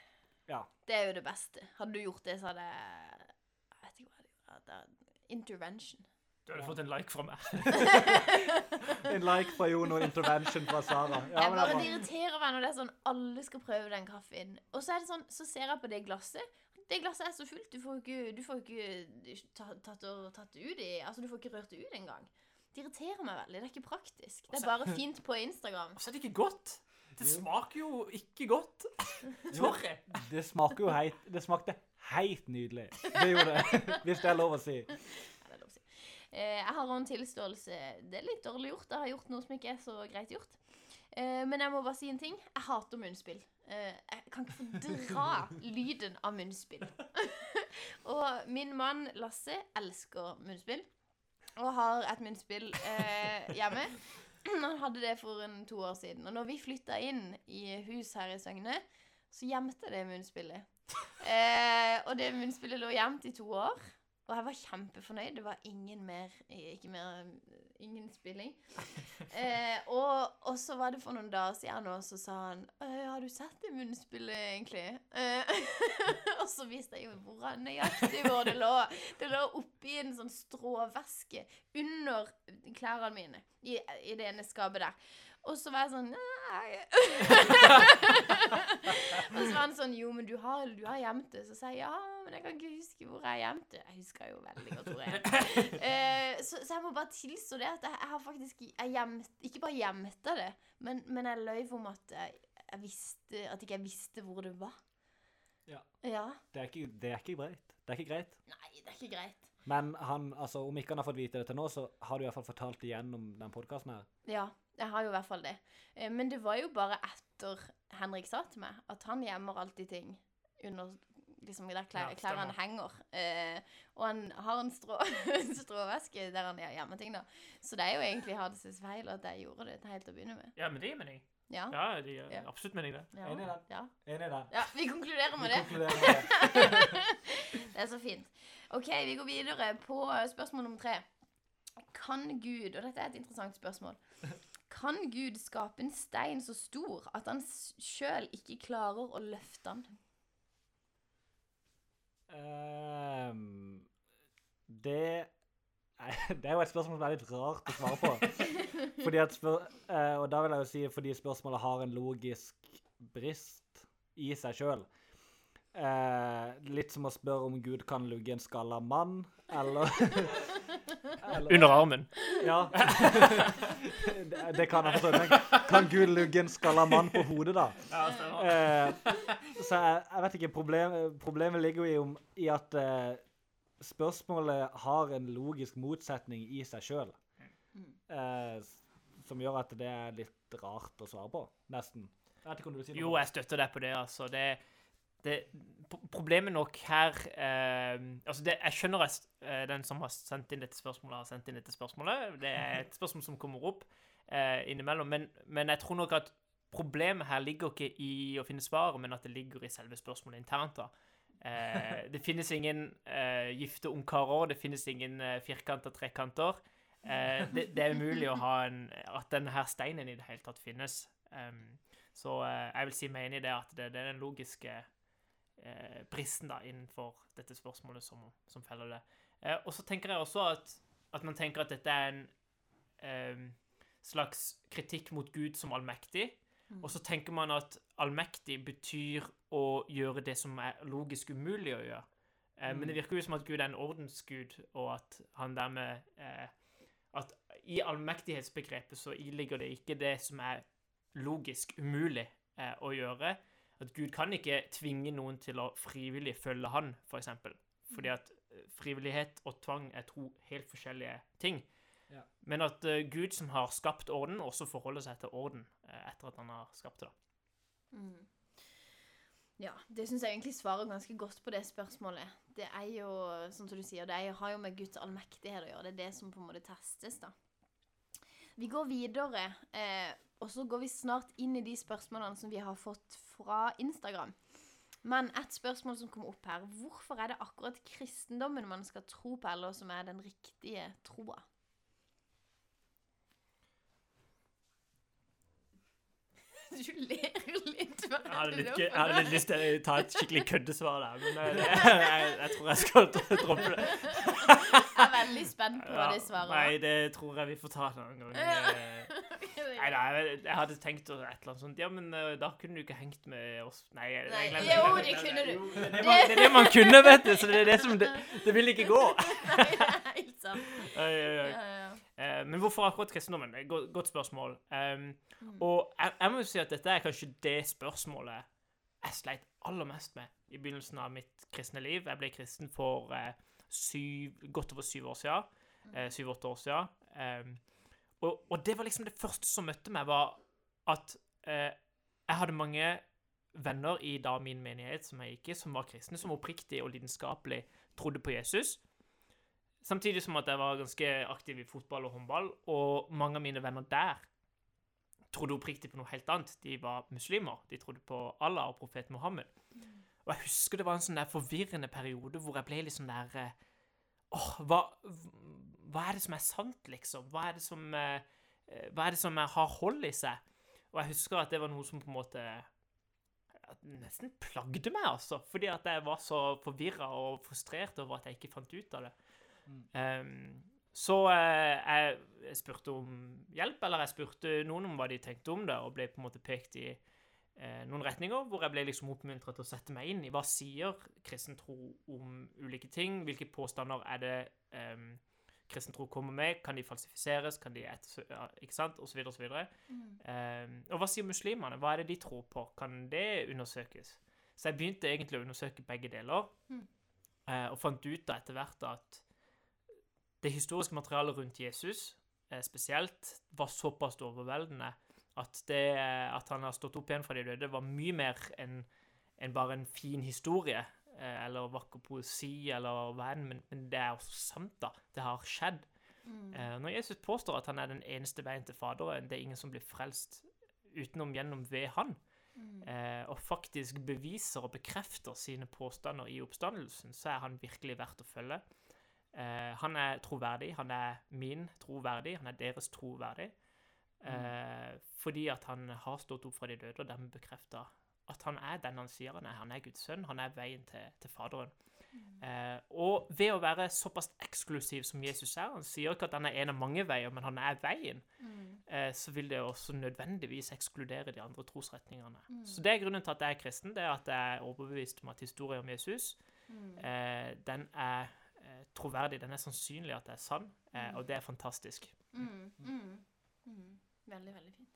ja. Det er jo det beste. Hadde du gjort det, så hadde jeg vet ikke hva det hadde er Intervention. Du hadde fått en like fra meg. En like fra Jon og intervention fra Sara. Ja, jeg bare det irriterer meg når det er sånn alle skal prøve den kaffen. Og så er det sånn, så ser jeg på det glasset. Det glasset er så fullt. Du får ikke, du får ikke tatt, og, tatt det ut i Altså, du får ikke rørt det ut engang. Det irriterer meg veldig. Det er ikke praktisk. Det er bare fint på Instagram. Og så er det ikke godt. Det smaker jo ikke godt. Sorry. Det smaker jo heit, Det smakte helt nydelig. Det gjorde det. Hvis det er lov å si. Ja, lov å si. Eh, jeg har en tilståelse. Det er litt dårlig gjort. Jeg har gjort noe som ikke er så greit gjort. Eh, men jeg må bare si en ting. Jeg hater munnspill. Eh, jeg kan ikke fordra lyden av munnspill. og min mann Lasse elsker munnspill. Og har et munnspill eh, hjemme. Han hadde det for en to år siden. Og når vi flytta inn i hus her i Søgne, så gjemte det munnspillet. Eh, og det munnspillet lå gjemt i to år. Og jeg var kjempefornøyd. Det var ingen mer Ikke mer Ingen spilling. Eh, og, og så var det for noen dager siden og så sa han «Øh, Har du sett det munnspillet, egentlig? Eh, og så viste jeg jo hvor nøyaktig hvor det lå. Det lå oppi en sånn stråvæske under klærne mine. I, I det ene skapet der. Og så var jeg sånn Nei. og så var han sånn Jo, men du har, du har gjemt det. Så sa jeg ja, men jeg kan ikke huske hvor jeg gjemte det. Jeg husker jo veldig godt hvor jeg gjemte det. Eh, så, så jeg må bare tilstå det at jeg, jeg har faktisk jeg gjemt, Ikke bare gjemte det, men, men jeg løy om at jeg, jeg visste At ikke jeg visste hvor det var. Ja. Ja. Det er ikke, det er ikke greit. Det er ikke greit. Nei, det er ikke greit. Men han, altså, om ikke han har fått vite det til nå, så har du i hvert fall fortalt det gjennom den podkasten her. Ja, jeg har jo i hvert fall det. Eh, Men det var jo bare etter Henrik sa til meg at han gjemmer alltid ting under liksom der klær, Ja, klærne henger. Eh, og han har en strå, stråveske der han gjemmer ting, da. Så det er jo egentlig Hades feil at jeg gjorde det helt til å begynne med. Ja, men det gir mening. Ja. Ja, de er Ja. absolutt mening, det. Ja. Enig i den. Ja. Enig i den. ja, vi konkluderer med Vi det. konkluderer med det. Det er så fint. OK, vi går videre på spørsmål nummer tre. Kan Gud, og dette er et interessant spørsmål Kan Gud skape en stein så stor at han sjøl ikke klarer å løfte den? Um, det det er jo et spørsmål som er litt rart å svare på. Fordi at spør, eh, og da vil jeg jo si fordi spørsmålet har en logisk brist i seg sjøl. Eh, litt som å spørre om Gud kan lugge en skalla mann, eller, eller Under armen. Ja. det, det kan jeg forstå. Men kan Gud lugge en skalla mann på hodet, da? Ja, stemmer. Eh, så jeg, jeg vet ikke. Problem, problemet ligger jo i, om, i at spørsmålet har en logisk motsetning i seg sjøl. Eh, som gjør at det er litt rart å svare på. Nesten. Jeg ikke du si. Jo, jeg støtter deg på det, altså. Det, det, problemet nok her eh, Altså, det, jeg skjønner at eh, den som har sendt inn dette spørsmålet, har sendt inn dette spørsmålet. Det er et spørsmål som kommer opp eh, innimellom. Men, men jeg tror nok at problemet her ligger ikke i å finne svaret, men at det ligger i selve spørsmålet internt. da. Eh, det finnes ingen eh, gifte ungkarer, det finnes ingen eh, firkanter, trekanter. Eh, det, det er umulig å ha en, at denne her steinen i det hele tatt finnes. Um, så eh, jeg vil si meg enig i det at det, det er den logiske eh, bristen da innenfor dette spørsmålet som, som feller det. Eh, og så tenker jeg også at, at man tenker at dette er en slags kritikk mot Gud som allmektig. Og så tenker man at allmektig betyr å gjøre det som er logisk umulig å gjøre. Eh, Men det virker jo som at Gud er en ordensgud, og at han dermed eh, At i allmektighetsbegrepet så iligger det ikke det som er logisk umulig eh, å gjøre. At Gud kan ikke tvinge noen til å frivillig følge han, f.eks. For eksempel. Fordi at eh, frivillighet og tvang er to helt forskjellige ting. Ja. Men at eh, Gud som har skapt orden, også forholder seg til orden etter at han har skapt det. da. Mm. Ja, det syns jeg egentlig svarer ganske godt på det spørsmålet. Det er jo, sånn som du sier, det er, har jo med Guds allmektighet å gjøre. Det er det som på en måte testes, da. Vi går videre, eh, og så går vi snart inn i de spørsmålene som vi har fått fra Instagram. Men et spørsmål som kom opp her. Hvorfor er det akkurat kristendommen man skal tro på, eller som er den riktige troa? Du ler Jeg hadde litt, jeg hadde litt lyst til å ta et skikkelig køddesvar der, men jeg, jeg, jeg tror jeg skal droppe det. Jeg er veldig spent på hva det svaret. Nei, det tror jeg vi får ta en annen gang. Nei, nei, jeg, jeg hadde tenkt et eller annet sånt. Ja, men eh, da kunne du ikke hengt med oss. Nei, jeg, Nei, jeg glemmer jo, det kunne du. Det er det man, det er det man kunne, vet du. Så det er det som Det, det vil ikke gå. Nei, det er helt sant. Oi, oi, oi. Ja, ja. Eh, men hvorfor akkurat kristendommen? Godt, godt spørsmål. Um, Mm. og jeg, jeg må jo si at dette er kanskje det spørsmålet jeg sleit aller mest med i begynnelsen av mitt kristne liv. Jeg ble kristen for uh, syv, godt over syv år siden. Uh, Syv-åtte år siden. Um, og, og det var liksom det første som møtte meg, var at eh, jeg hadde mange venner i da min menighet som jeg gikk i, som var kristne, som oppriktig og lidenskapelig trodde på Jesus. Samtidig som at jeg var ganske aktiv i fotball og håndball, og mange av mine venner der trodde oppriktig på noe helt annet. De var muslimer. De trodde på Allah og profet Mohammed. Og jeg husker det var en sånn der forvirrende periode hvor jeg ble litt sånn der eh, Åh, hva, hva er det som er sant, liksom? Hva er det som eh, eh, Hva er det som har hold i seg? Og jeg husker at det var noe som på en måte nesten plagde meg, altså. Fordi at jeg var så forvirra og frustrert over at jeg ikke fant ut av det. Ehm, så eh, jeg spurte om hjelp, eller jeg spurte noen om hva de tenkte om det, og ble på en måte pekt i eh, noen retninger, hvor jeg ble liksom oppmuntret til å sette meg inn i hva sier kristen tro om ulike ting, hvilke påstander er det ehm, kristen tro kommer med? Kan de falsifiseres? Kan de Ikke sant? Og så videre og så videre. Mm. Um, og hva sier muslimene? Hva er det de tror på? Kan det undersøkes? Så jeg begynte egentlig å undersøke begge deler, Mm. uh, og fant ut da etter hvert at det historiske materialet rundt Jesus uh, spesielt var såpass overveldende at det at han har stått opp igjen fra de døde, var mye mer enn en bare en fin historie eh, eller vakker poesi eller enn, men, men det er også sant, da. Det har skjedd. Mm. Eh, når Jesus påstår at han er den eneste veien til Faderen, det er ingen som blir frelst utenom gjennom ved han, Mm. eh, og faktisk beviser og bekrefter sine påstander i oppstandelsen, så er han virkelig verdt å følge. Eh, han er troverdig. Han er min troverdig. Han er deres troverdig. Eh, fordi at han har stått opp fra de døde og dermed bekrefta at han er den han sier han er. Han er Guds sønn. Han er veien til, til Faderen. Eh, og ved å være såpass eksklusiv som Jesus er Han sier ikke at han er en av mange veier, men han er veien. Mm. Eh, så vil det også nødvendigvis ekskludere de andre trosretningene. Mm. Så det er grunnen til at jeg er kristen. Det er at jeg er overbevist om at historien om Jesus Mm. eh, den er eh, troverdig. Den er sannsynlig at det er sann, eh, Mm. og det er fantastisk. Mm, mm, mm. Veldig, veldig fint.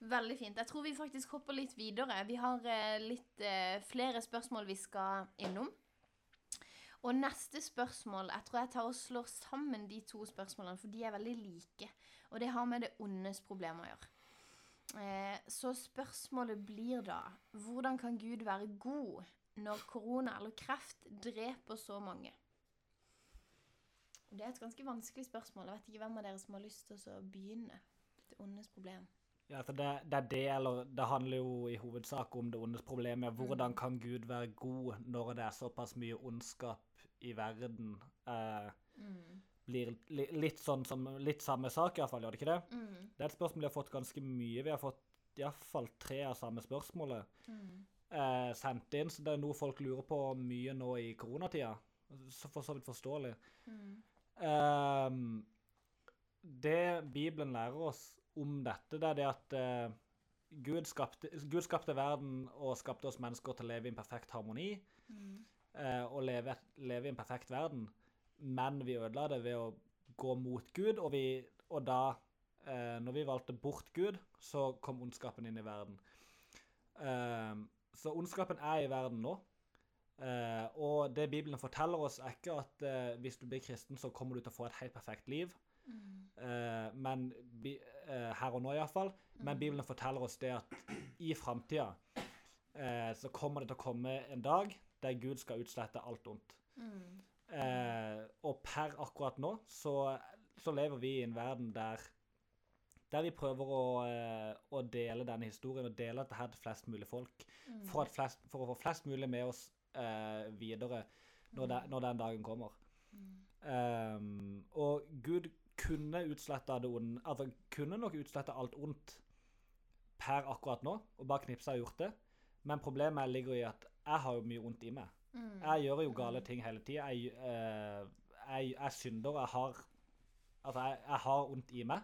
Veldig fint. Jeg tror vi faktisk hopper litt videre. Vi har eh, litt eh, flere spørsmål vi skal innom. Og neste spørsmål Jeg tror jeg tar og slår sammen de to spørsmålene, for de er veldig like. Og det har med det ondes problem å gjøre. Eh, så spørsmålet blir da Hvordan kan Gud være god når korona eller kreft dreper så mange? Det er et ganske vanskelig spørsmål. Jeg vet ikke hvem av dere som har lyst til å begynne. Det ondes problem. Ja, altså det, det er det, eller det handler jo i hovedsak om det ondes problem. Hvordan kan Gud være god når det er såpass mye ondskap i verden? Eh, Mm. blir li, litt sånn som Litt samme sak, iallfall, gjør det ikke det? Mm. Det er et spørsmål vi har fått ganske mye. Vi har fått iallfall tre av samme spørsmålet Mm. eh, sendt inn, så det er noe folk lurer på mye nå i koronatida. Så for så vidt forståelig. Mm. Ehm, det Bibelen lærer oss om dette, det er det at eh, Gud, skapte, Gud skapte verden og skapte oss mennesker til å leve i en perfekt harmoni Mm. eh, og leve, leve i en perfekt verden, men vi ødela det ved å gå mot Gud, og, vi, og da, eh, når vi valgte bort Gud, så kom ondskapen inn i verden. Ehm, så ondskapen er i verden nå. Uh, og det Bibelen forteller oss, er ikke at uh, hvis du blir kristen, så kommer du til å få et helt perfekt liv. Mm. Eh, men eh, her og nå, iallfall. Men Mm. Bibelen forteller oss det at i framtida eh, så kommer det til å komme en dag der Gud skal utslette alt ondt. Mm. Og per akkurat nå så, så lever vi i en verden der der vi prøver å, å dele denne historien og dele dette her til flest mulig folk. Mm. For, flest, for å få flest mulig med oss eh, videre når, de, når den dagen kommer. Mm. Um, og Gud kunne utsletta det onde Altså kunne nok utsletta alt ondt per akkurat nå, og bare knipsa og gjort det. Men problemet ligger i at jeg har jo mye ondt i meg. Mm. Jeg gjør jo gale ting hele tida. Jeg, eh, jeg, jeg synder. Jeg har Altså, jeg, jeg har ondt i meg.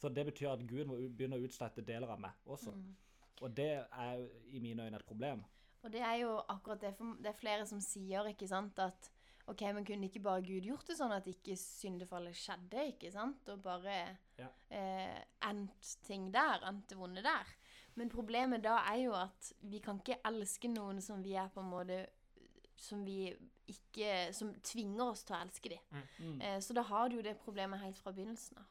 Så det betyr at Gud må begynne å utslette deler av meg også. Mm. Og det er i mine øyne et problem. Og det er jo akkurat det, for det er flere som sier, ikke sant, at OK, men kunne ikke bare Gud gjort det sånn at ikke syndefallet skjedde, ikke sant? Og bare Ja. eh, endt ting der, endt det vonde der. Men problemet da er jo at vi kan ikke elske noen som vi er på en måte Som vi ikke Som tvinger oss til å elske dem. Mm. Eh, så da har du jo det problemet helt fra begynnelsen av.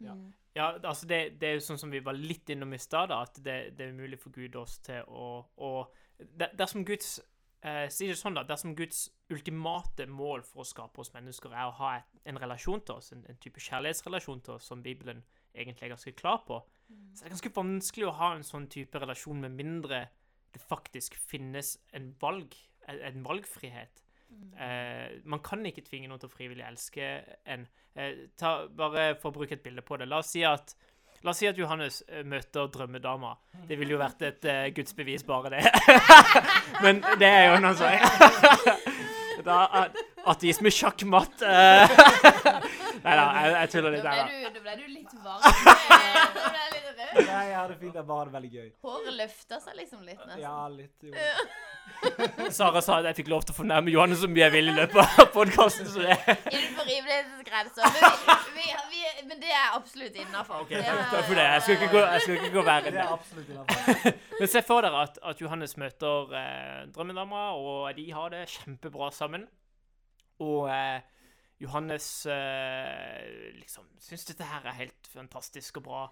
Ja. Mm. Ja, altså det, det er jo sånn som vi var litt innom i stad, at det, det er umulig for Gud oss til å, å der- Dersom Guds eh, Si det sånn, da. Dersom Guds ultimate mål for å skape oss mennesker er å ha et, en relasjon til oss, en, en type kjærlighetsrelasjon til oss, som Bibelen egentlig er ganske klar på, Mm. så er det ganske vanskelig å ha en sånn type relasjon med mindre det faktisk finnes en valg, en, en valgfrihet. Mm. Eh, man kan ikke tvinge noen til å frivillig elske en. Eh, ta, bare for å bruke et bilde på det. La oss si at, la oss si at Johannes eh, møter drømmedama. Det ville jo vært et uh, gudsbevis, bare det. Men det er jo noe sånn da, eh, Ateisme, sjakkmatt uh, Nei da, jeg, jeg tuller litt da. ble du litt varm. Eh, Da ble jeg litt rød. Nei, jeg hadde fint. Jeg bare det veldig gøy. Håret løfta seg liksom litt nesten. Ja, litt. Jo. Sara sa at jeg fikk lov til å fornærme Johanne så mye jeg vil i løpet av podkasten, Innenfor rimelighetens Men, vi, vi, vi, men det er absolutt innafor. OK, takk for det. Jeg skal ikke gå, jeg skal ikke gå verre Det enn er det. absolutt innafor. Men se for dere at, at Johannes møter eh, drømmedama, og de har det kjempebra sammen. Og eh, Johannes eh, liksom syns dette her er helt fantastisk og bra.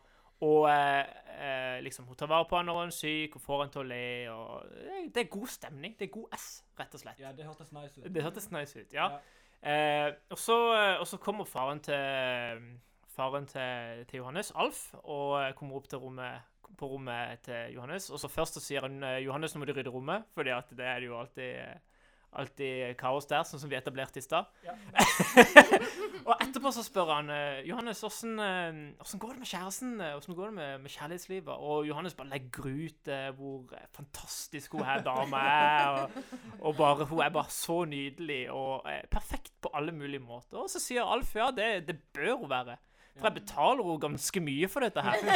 Og eh, eh, liksom, hun tar vare på han når han er syk, og får han til å le. og det, det er god stemning. Det er god S, rett og slett. Ja, det hørtes nice ut. Det hørtes nice ut, ja. Eh, og, så, og så kommer faren til faren til, til Johannes, Alf, og eh, kommer opp til rommet, på rommet til Johannes. Og så først så sier han eh, Johannes, nå må du rydde rommet, fordi at det er det jo alltid eh, Alltid kaos der, sånn som vi etablerte i stad. Ja. og etterpå så spør han eh, Johannes, åssen eh, går det med kjæresten? Hvordan Åssen går det med, med kjærlighetslivet? Og Johannes bare legger ut eh, hvor eh, fantastisk hun her dama er. Og, og bare, hun er bare så nydelig og eh, perfekt på alle mulige måter. Og så sier Alf ja, det, det bør hun være. For jeg betaler henne ganske mye for dette her.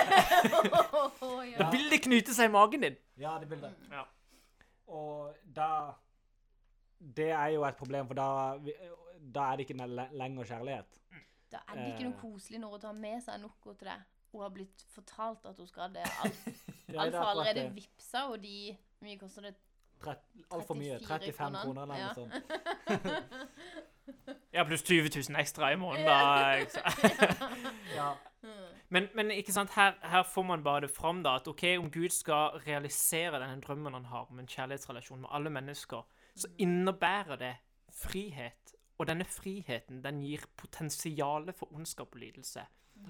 Da vil det knyte seg i magen din. Ja, det bildet. Ja. Og da Det er jo et problem, for da, da er det ikke lenger kjærlighet. Da er det ikke noe Eh. koselig når hun tar med seg noe til deg. Hun har blitt fortalt at hun skal det. Alf, Ja, Alf det har allerede vippsa, og de Hvor mye koster det? Altfor mye. 35 kroner eller noe sånt. Ja, pluss 20 000 ekstra i måneden, da. Ikke? Ja. Men, men ikke sant, her, her får man bare det fram da, at ok, om Gud skal realisere denne drømmen han har om en kjærlighetsrelasjon med alle mennesker, så innebærer det frihet. Og denne friheten den gir potensiale for ondskap og lidelse.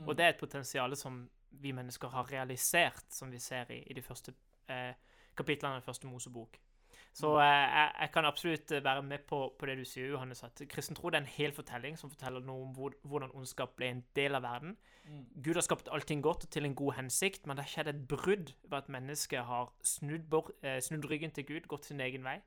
Og det er et potensial som vi mennesker har realisert, som vi ser i, i de første eh, kapitlene av den første Mosebok. Så eh, jeg, jeg kan absolutt være med på, på det du sier, Johannes, at kristen tro er en hel fortelling som forteller noe om hvor, hvordan ondskap ble en del av verden. Mm. Gud har skapt allting godt og til en god hensikt, men det har skjedd et brudd ved at mennesket har snudd, bort, eh, snudd ryggen til Gud, gått sin egen vei,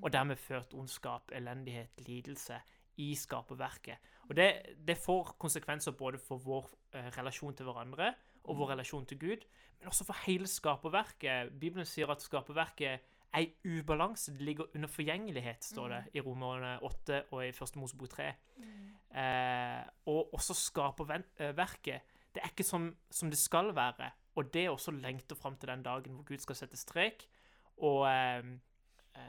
og dermed ført ondskap, elendighet, lidelse i skaperverket. Og det, det får konsekvenser både for vår eh, relasjon til hverandre og vår relasjon til Gud, men også for hele skaperverket. Bibelen sier at skaperverket er i ubalanse. Det ligger under forgjengelighet, står det i Romerne 8 og i Første Mosebok 3. Eh, og også skaperverket. Det er ikke som, som det skal være. Og det er også lengter fram til den dagen hvor Gud skal sette strek og eh, eh,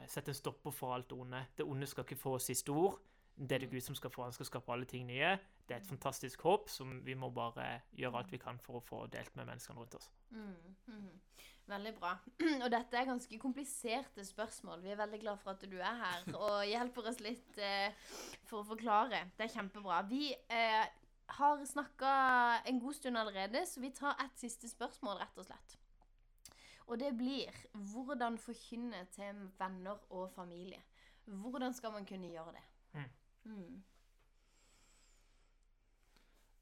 sette en stopper for alt onde. Det onde skal ikke få siste ord. Det er det Gud som skal få. Han skal skape alle ting nye. Det er et fantastisk håp som vi må bare gjøre alt vi kan for å få delt med menneskene rundt oss. Mm, mhm. Veldig bra. Og dette er ganske kompliserte spørsmål. Vi er veldig glad for at du er her og hjelper oss litt eh, for å forklare. Det er kjempebra. Vi eh, har snakka en god stund allerede, så vi tar et siste spørsmål, rett og slett. Og det blir hvordan forkynne til venner og familie. Hvordan skal man kunne gjøre det? Mm. Mm.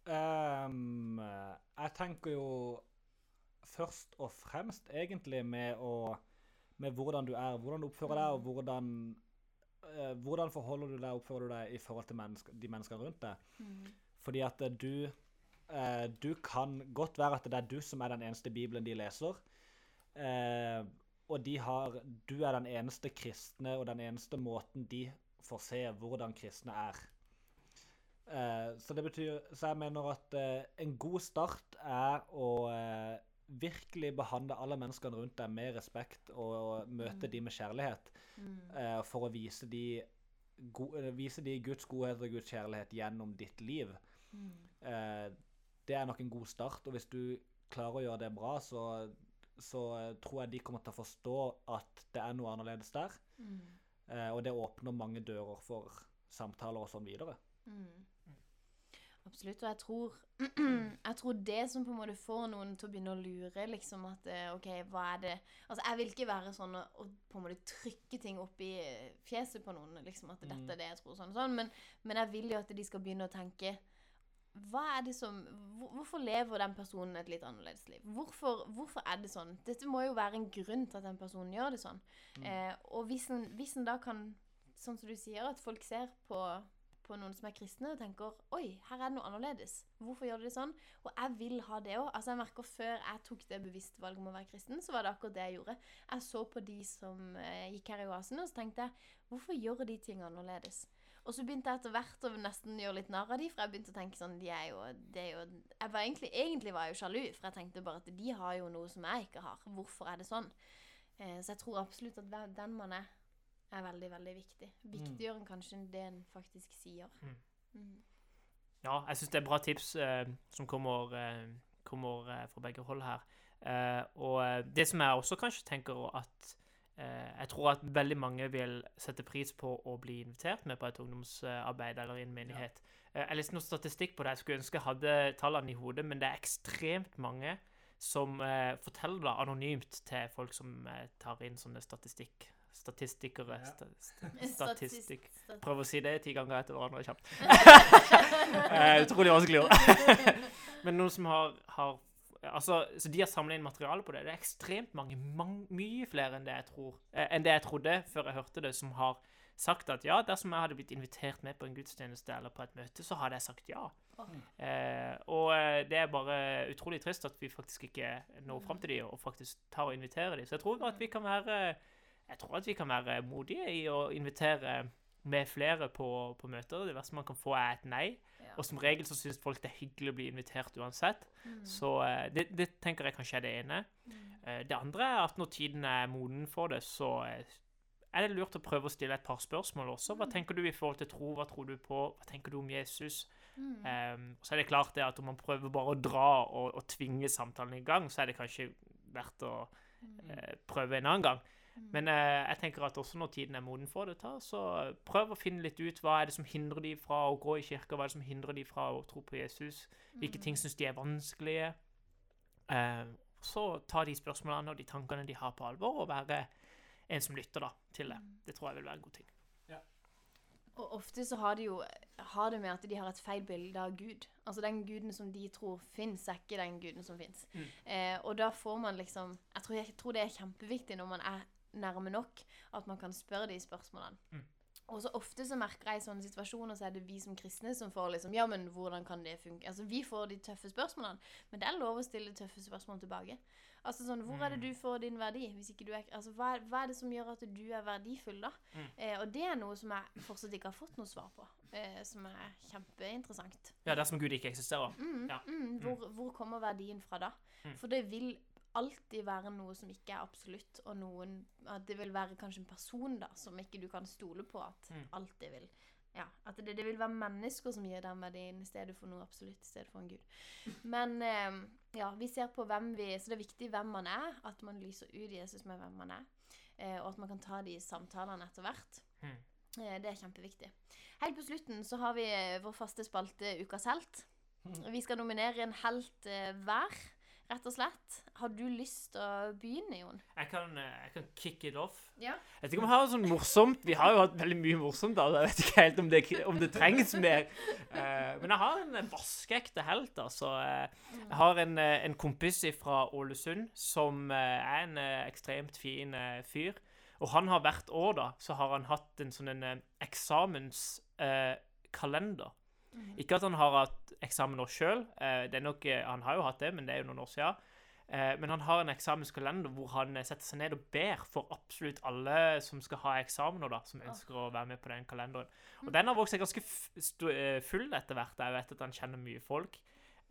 Um, jeg tenker jo først og fremst egentlig med å Med hvordan du er, hvordan du oppfører deg, og hvordan uh, Hvordan forholder du deg, oppfører du deg i forhold til menneske, de menneskene rundt deg. Mm. Fordi at du uh, Du kan godt være at det er du som er den eneste bibelen de leser. Eh, og de har Du er den eneste kristne og den eneste måten de får se hvordan kristne er. Eh, så det betyr Så jeg mener at eh, en god start er å eh, virkelig behandle alle menneskene rundt deg med respekt og, og møte de med kjærlighet. Mm. eh, for å vise de, vise de Guds godhet og Guds kjærlighet gjennom ditt liv. Mm. Eh, det er nok en god start, og hvis du klarer å gjøre det bra, så, så eh, tror jeg de kommer til å forstå at det er noe annerledes der. Mm. Eh, og det åpner mange dører for samtaler og sånn videre. Mm. Absolutt. Og jeg tror, jeg tror det som på en måte får noen til å begynne å lure, liksom at eh, OK, hva er det Altså, jeg vil ikke være sånn å på en måte trykke ting opp i fjeset på noen, liksom at dette Mm. er det jeg tror, sånn og sånn, men, men jeg vil jo at de skal begynne å tenke som, Hvorfor lever den personen et litt annerledes liv? Hvorfor, hvorfor er det sånn? Dette må jo være en grunn til at den personen gjør det sånn. Mm. Eh, og hvis en, hvis en da kan sånn som du sier, at folk ser på, på noen som er kristne, og tenker Oi, her er det noe annerledes. Hvorfor gjør de det sånn? Og jeg vil ha det òg. Altså, jeg merker før jeg tok det bevisste valget om å være kristen, så var det akkurat det jeg gjorde. Jeg så på de som eh, gikk her i oasen, og så tenkte jeg Hvorfor gjør de ting annerledes? Og så begynte jeg etter hvert å nesten gjøre litt narr av de, for jeg begynte å tenke sånn de er jo, de er jo jeg var egentlig, egentlig var jeg jo sjalu, for jeg tenkte bare at de har jo noe som jeg ikke har. Hvorfor er det sånn? Eh, så jeg tror absolutt at den man er, er veldig, veldig viktig. Viktigere enn kanskje det en faktisk sier. Mm. Mm. Ja, jeg syns det er bra tips eh, som kommer, eh, kommer eh, fra begge hold her. Eh, og det som jeg også kanskje tenker at Jeg tror at veldig mange vil sette pris på å bli invitert med på et ungdomsarbeid eller i en menighet. Eh, jeg leste noe statistikk på det. Jeg skulle ønske jeg hadde tallene i hodet, men det er ekstremt mange som eh, forteller det anonymt til folk som eh, tar inn sånne statistikk... Statistikere. Ja. Sta, sta, statistikk. Prøv å si det ti ganger etter hverandre kjapt. Eh, Utrolig vanskelig ord. Men noen som har, har Altså, så de har samla inn materiale på det. Det er ekstremt mange, mange mye flere enn det, jeg tror, eh, enn det jeg trodde før jeg hørte det, som har sagt at ja, dersom jeg hadde blitt invitert med på en gudstjeneste eller på et møte, så hadde jeg sagt ja. Åh. Eh, og eh, det er bare utrolig trist at vi faktisk ikke når fram til de og faktisk tar og inviterer de. Så jeg tror at vi kan være jeg tror at vi kan være modige i å invitere med flere på, på møter. Det verste man kan få, er et nei. Ja. Og som regel så syns folk det er hyggelig å bli invitert uansett. Mm. Så eh, det, det tenker jeg kanskje er det ene. Mm. Eh, Det andre er at når tiden er moden for det, så eh, er det lurt å prøve å stille et par spørsmål også. Hva Mm. tenker du i forhold til tro? Hva tror du på? Hva tenker du om Jesus? Mm. Um, og så er det klart det at om man prøver bare å dra og, og tvinge samtalen i gang, så er det kanskje verdt å eh, prøve en annen gang. Men eh, jeg tenker at også når tiden er moden for det, ta, så prøv å finne litt ut hva er det som hindrer de fra å gå i kirka, hva er det som hindrer de fra å tro på Jesus, hvilke Mm. ting syns de er vanskelige. Eh, så ta de spørsmålene og de tankene de har på alvor, og være en som lytter da, til det. Mm. Det tror jeg vil være en god ting. Og ofte så har de jo har det med at de har et feil bilde av Gud. Altså den guden som de tror fins, er ikke den guden som fins. Mm. Eh, og da får man liksom jeg tror, jeg tror det er kjempeviktig når man er nærme nok, at man kan spørre de spørsmålene. Mm. Og så ofte så merker jeg i sånne situasjoner så er det vi som kristne som får liksom Ja, men hvordan kan det funke? Altså vi får de tøffe spørsmålene, men det er lov å stille tøffe spørsmål tilbake. Altså sånn Hvor er det Mm. du får din verdi? Hvis ikke du er Altså hva, er- hva er det som gjør at du er verdifull, da? Mm. Eh, og det er noe som jeg fortsatt ikke har fått noe svar på, eh, som er kjempeinteressant. Ja, dersom Gud ikke eksisterer. Mm, Ja. mm, hvor, hvor kommer verdien fra da? Mm. For det vil alltid være noe som ikke er absolutt, og noen At det vil være kanskje en person da, som ikke du kan stole på at Mm. alltid vil Ja, at det, det vil være mennesker som gir den verdien i stedet for noe absolutt, i stedet for en gud. Men eh, ja, vi ser på hvem vi Så det er viktig hvem man er, at man lyser ut Jesus med hvem man er, eh, og at man kan ta de samtalene etter hvert. Mm. Eh, Det er kjempeviktig. Helt på slutten så har vi eh, vår faste spalte Ukas helt. Vi skal nominere en helt eh, hver, rett og slett. Har du lyst til å begynne, Jon? Jeg kan, eh, jeg kan kick it off. Ja. Jeg vet ikke om Vi har sånn morsomt. Vi har jo hatt veldig mye morsomt. da, Jeg vet ikke helt om det, om det trengs mer. Eh, men jeg har en eh, vaskeekte helt. altså. Eh, jeg har en, eh, en kompis fra Ålesund som eh, er en eh, ekstremt fin eh, fyr. Og han har hvert år da, så har han hatt en sånn en, eh, eksamenskalender. Mhm. Ikke at han har hatt eksamener sjøl, han har jo hatt det, men det er jo noen år siden. Eh, men han har en eksamenskalender hvor han eh, setter seg ned og ber for absolutt alle som skal ha eksamener, da, som ønsker å være med på den kalenderen. Og den har vokst seg ganske eh, full etter hvert. Jeg vet at han kjenner mye folk.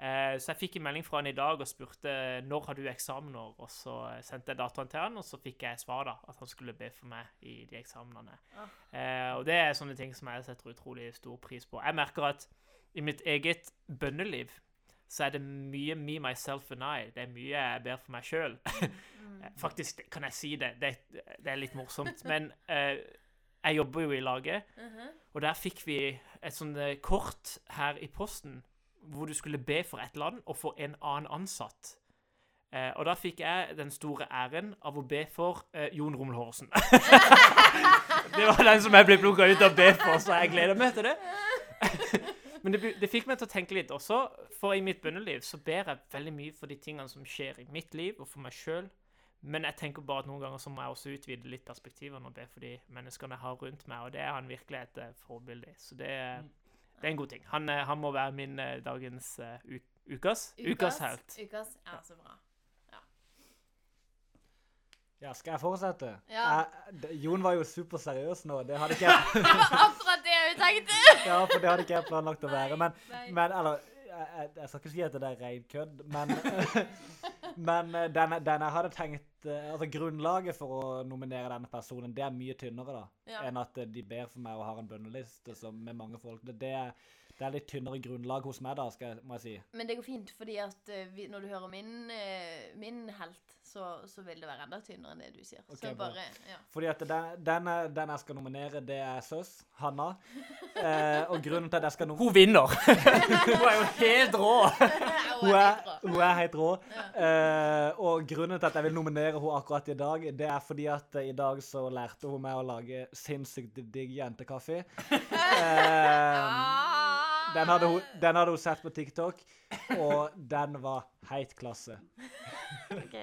Eh, så jeg fikk en melding fra han i dag og spurte når har du eksamener, og så eh, sendte jeg dataen til han, og så fikk jeg svar da, at han skulle be for meg i de eksamenene. Eh, og det er sånne ting som jeg setter utrolig stor pris på. Jeg merker at i mitt eget bønneliv så er det mye me, myself and I. Det er mye jeg ber for meg sjøl. Mm. Faktisk kan jeg si det. Det, det er litt morsomt. Men eh, jeg jobber jo i laget, Mhm. og der fikk vi et sånt kort her i posten hvor du skulle be for et land og for en annen ansatt. Eh, og da fikk jeg den store æren av å be for eh, Jon Romel Horsen. det var den som jeg ble plukka ut å be for, så jeg gleder meg til det. Men det, det fikk meg til å tenke litt også, for i mitt bønneliv så ber jeg veldig mye for de tingene som skjer i mitt liv og for meg sjøl. men jeg tenker bare at noen ganger så må jeg også utvide litt perspektivene og be for de menneskene jeg har rundt meg, og det er han virkelig et eh, forbilde i. Så det, Mm. Det er en god ting. Han, eh, han må være min eh, dagens uh, ukas, ukas helt. Ukas, ja, så bra. Ja, skal jeg fortsette? Ja. Jeg, Jon var jo superseriøs nå. Det hadde ikke jeg Det var akkurat det jeg tenkte! Ja, for det hadde ikke jeg planlagt å være. Men, Nei. men eller jeg, jeg, jeg skal ikke si at det er rein kødd, men Men eh, den, den jeg hadde tenkt eh, Altså, grunnlaget for å nominere denne personen, det er mye tynnere, da. Ja. Enn at eh, de ber for meg og har en bønneliste med mange folk. Det, det, det er litt tynnere grunnlag hos meg, da, skal jeg, må jeg si. Men det går fint, fordi at eh, vi, når du hører min, eh, min helt, så, så vil det være enda tynnere enn det du sier. Okay, bare Ja. Fordi at den, den, den jeg skal nominere, det er søs, Hanna. Eh, og grunnen til at jeg skal nominere Hun vinner! Hun er jo helt rå! Hun er, hun er helt rå. Eh, og grunnen til at jeg vil nominere hun akkurat i dag, det er fordi at eh, i dag så lærte hun meg å lage sinnssykt digg jentekaffe. Eh, Ah. Den, hadde hun, den hadde hun sett på TikTok, og den var helt klasse. Ok.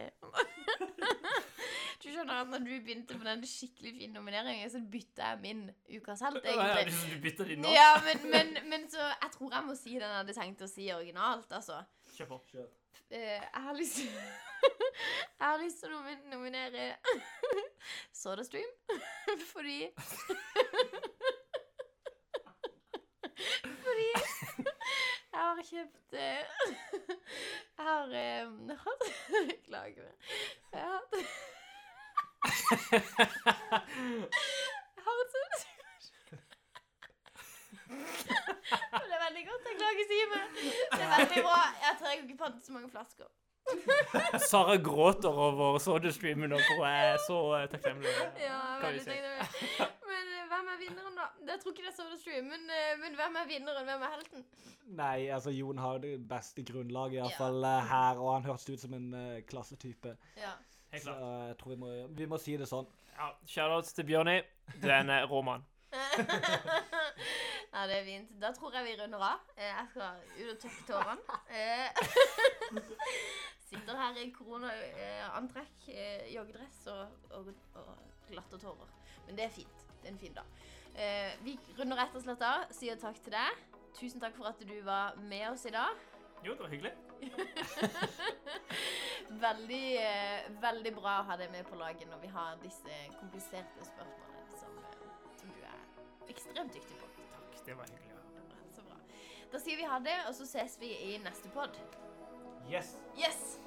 Du skjønner at når du begynte på den skikkelig fine nomineringen, så bytta jeg min ukas helt, Ja, egentlig. liksom, du bytter din nå? Ja, men, men, men så Jeg tror jeg må si den jeg hadde tenkt å si originalt, altså. Kjør på. Eh, jeg har lyst Jeg har lyst til å nominere SodaStream, Fordi har kjøpt eh, Jeg har eh, hatt Beklager. Jeg har hatt Jeg har et sånt Det er veldig godt. Jeg klager ikke å si meg. Det er veldig bra. Jeg tror jeg ikke fant så mange flasker. Sara gråter over SodaStreamen for jeg er så eh, takknemlig. Ja, veldig takknemlig. Men hvem er vinneren, da? Jeg tror ikke det er SodaStream, men, men hvem er vinneren? Hvem er helten? Nei, altså Jon har det beste grunnlaget, Ja. iallfall fall her, og han hørtes ut som en uh, klassetype. Ja. Helt klart. Så jeg tror vi må, vi må si det sånn. Ja, Shoutouts til Bjørni. Du er en eh, rå mann. ja, det er fint. Da tror jeg vi runder av. Eh, Jeg skal ut og tørke tårene. Eh, Sitter her i koronaantrekk, eh, joggedress og, og, og glatte tårer. Men det er fint. Det er en fin dag. Eh, Vi runder rett og slett av. Sier takk til deg. Tusen takk for at du var med oss i dag. Jo, det var hyggelig. Veldig, eh, veldig bra å ha deg med på laget når vi har disse kompliserte spørsmålene som, eh, som du er ekstremt dyktig på. Takk, det var hyggelig. Så bra. Da sier vi ha det, og så ses vi i neste pod. Yes! Yes!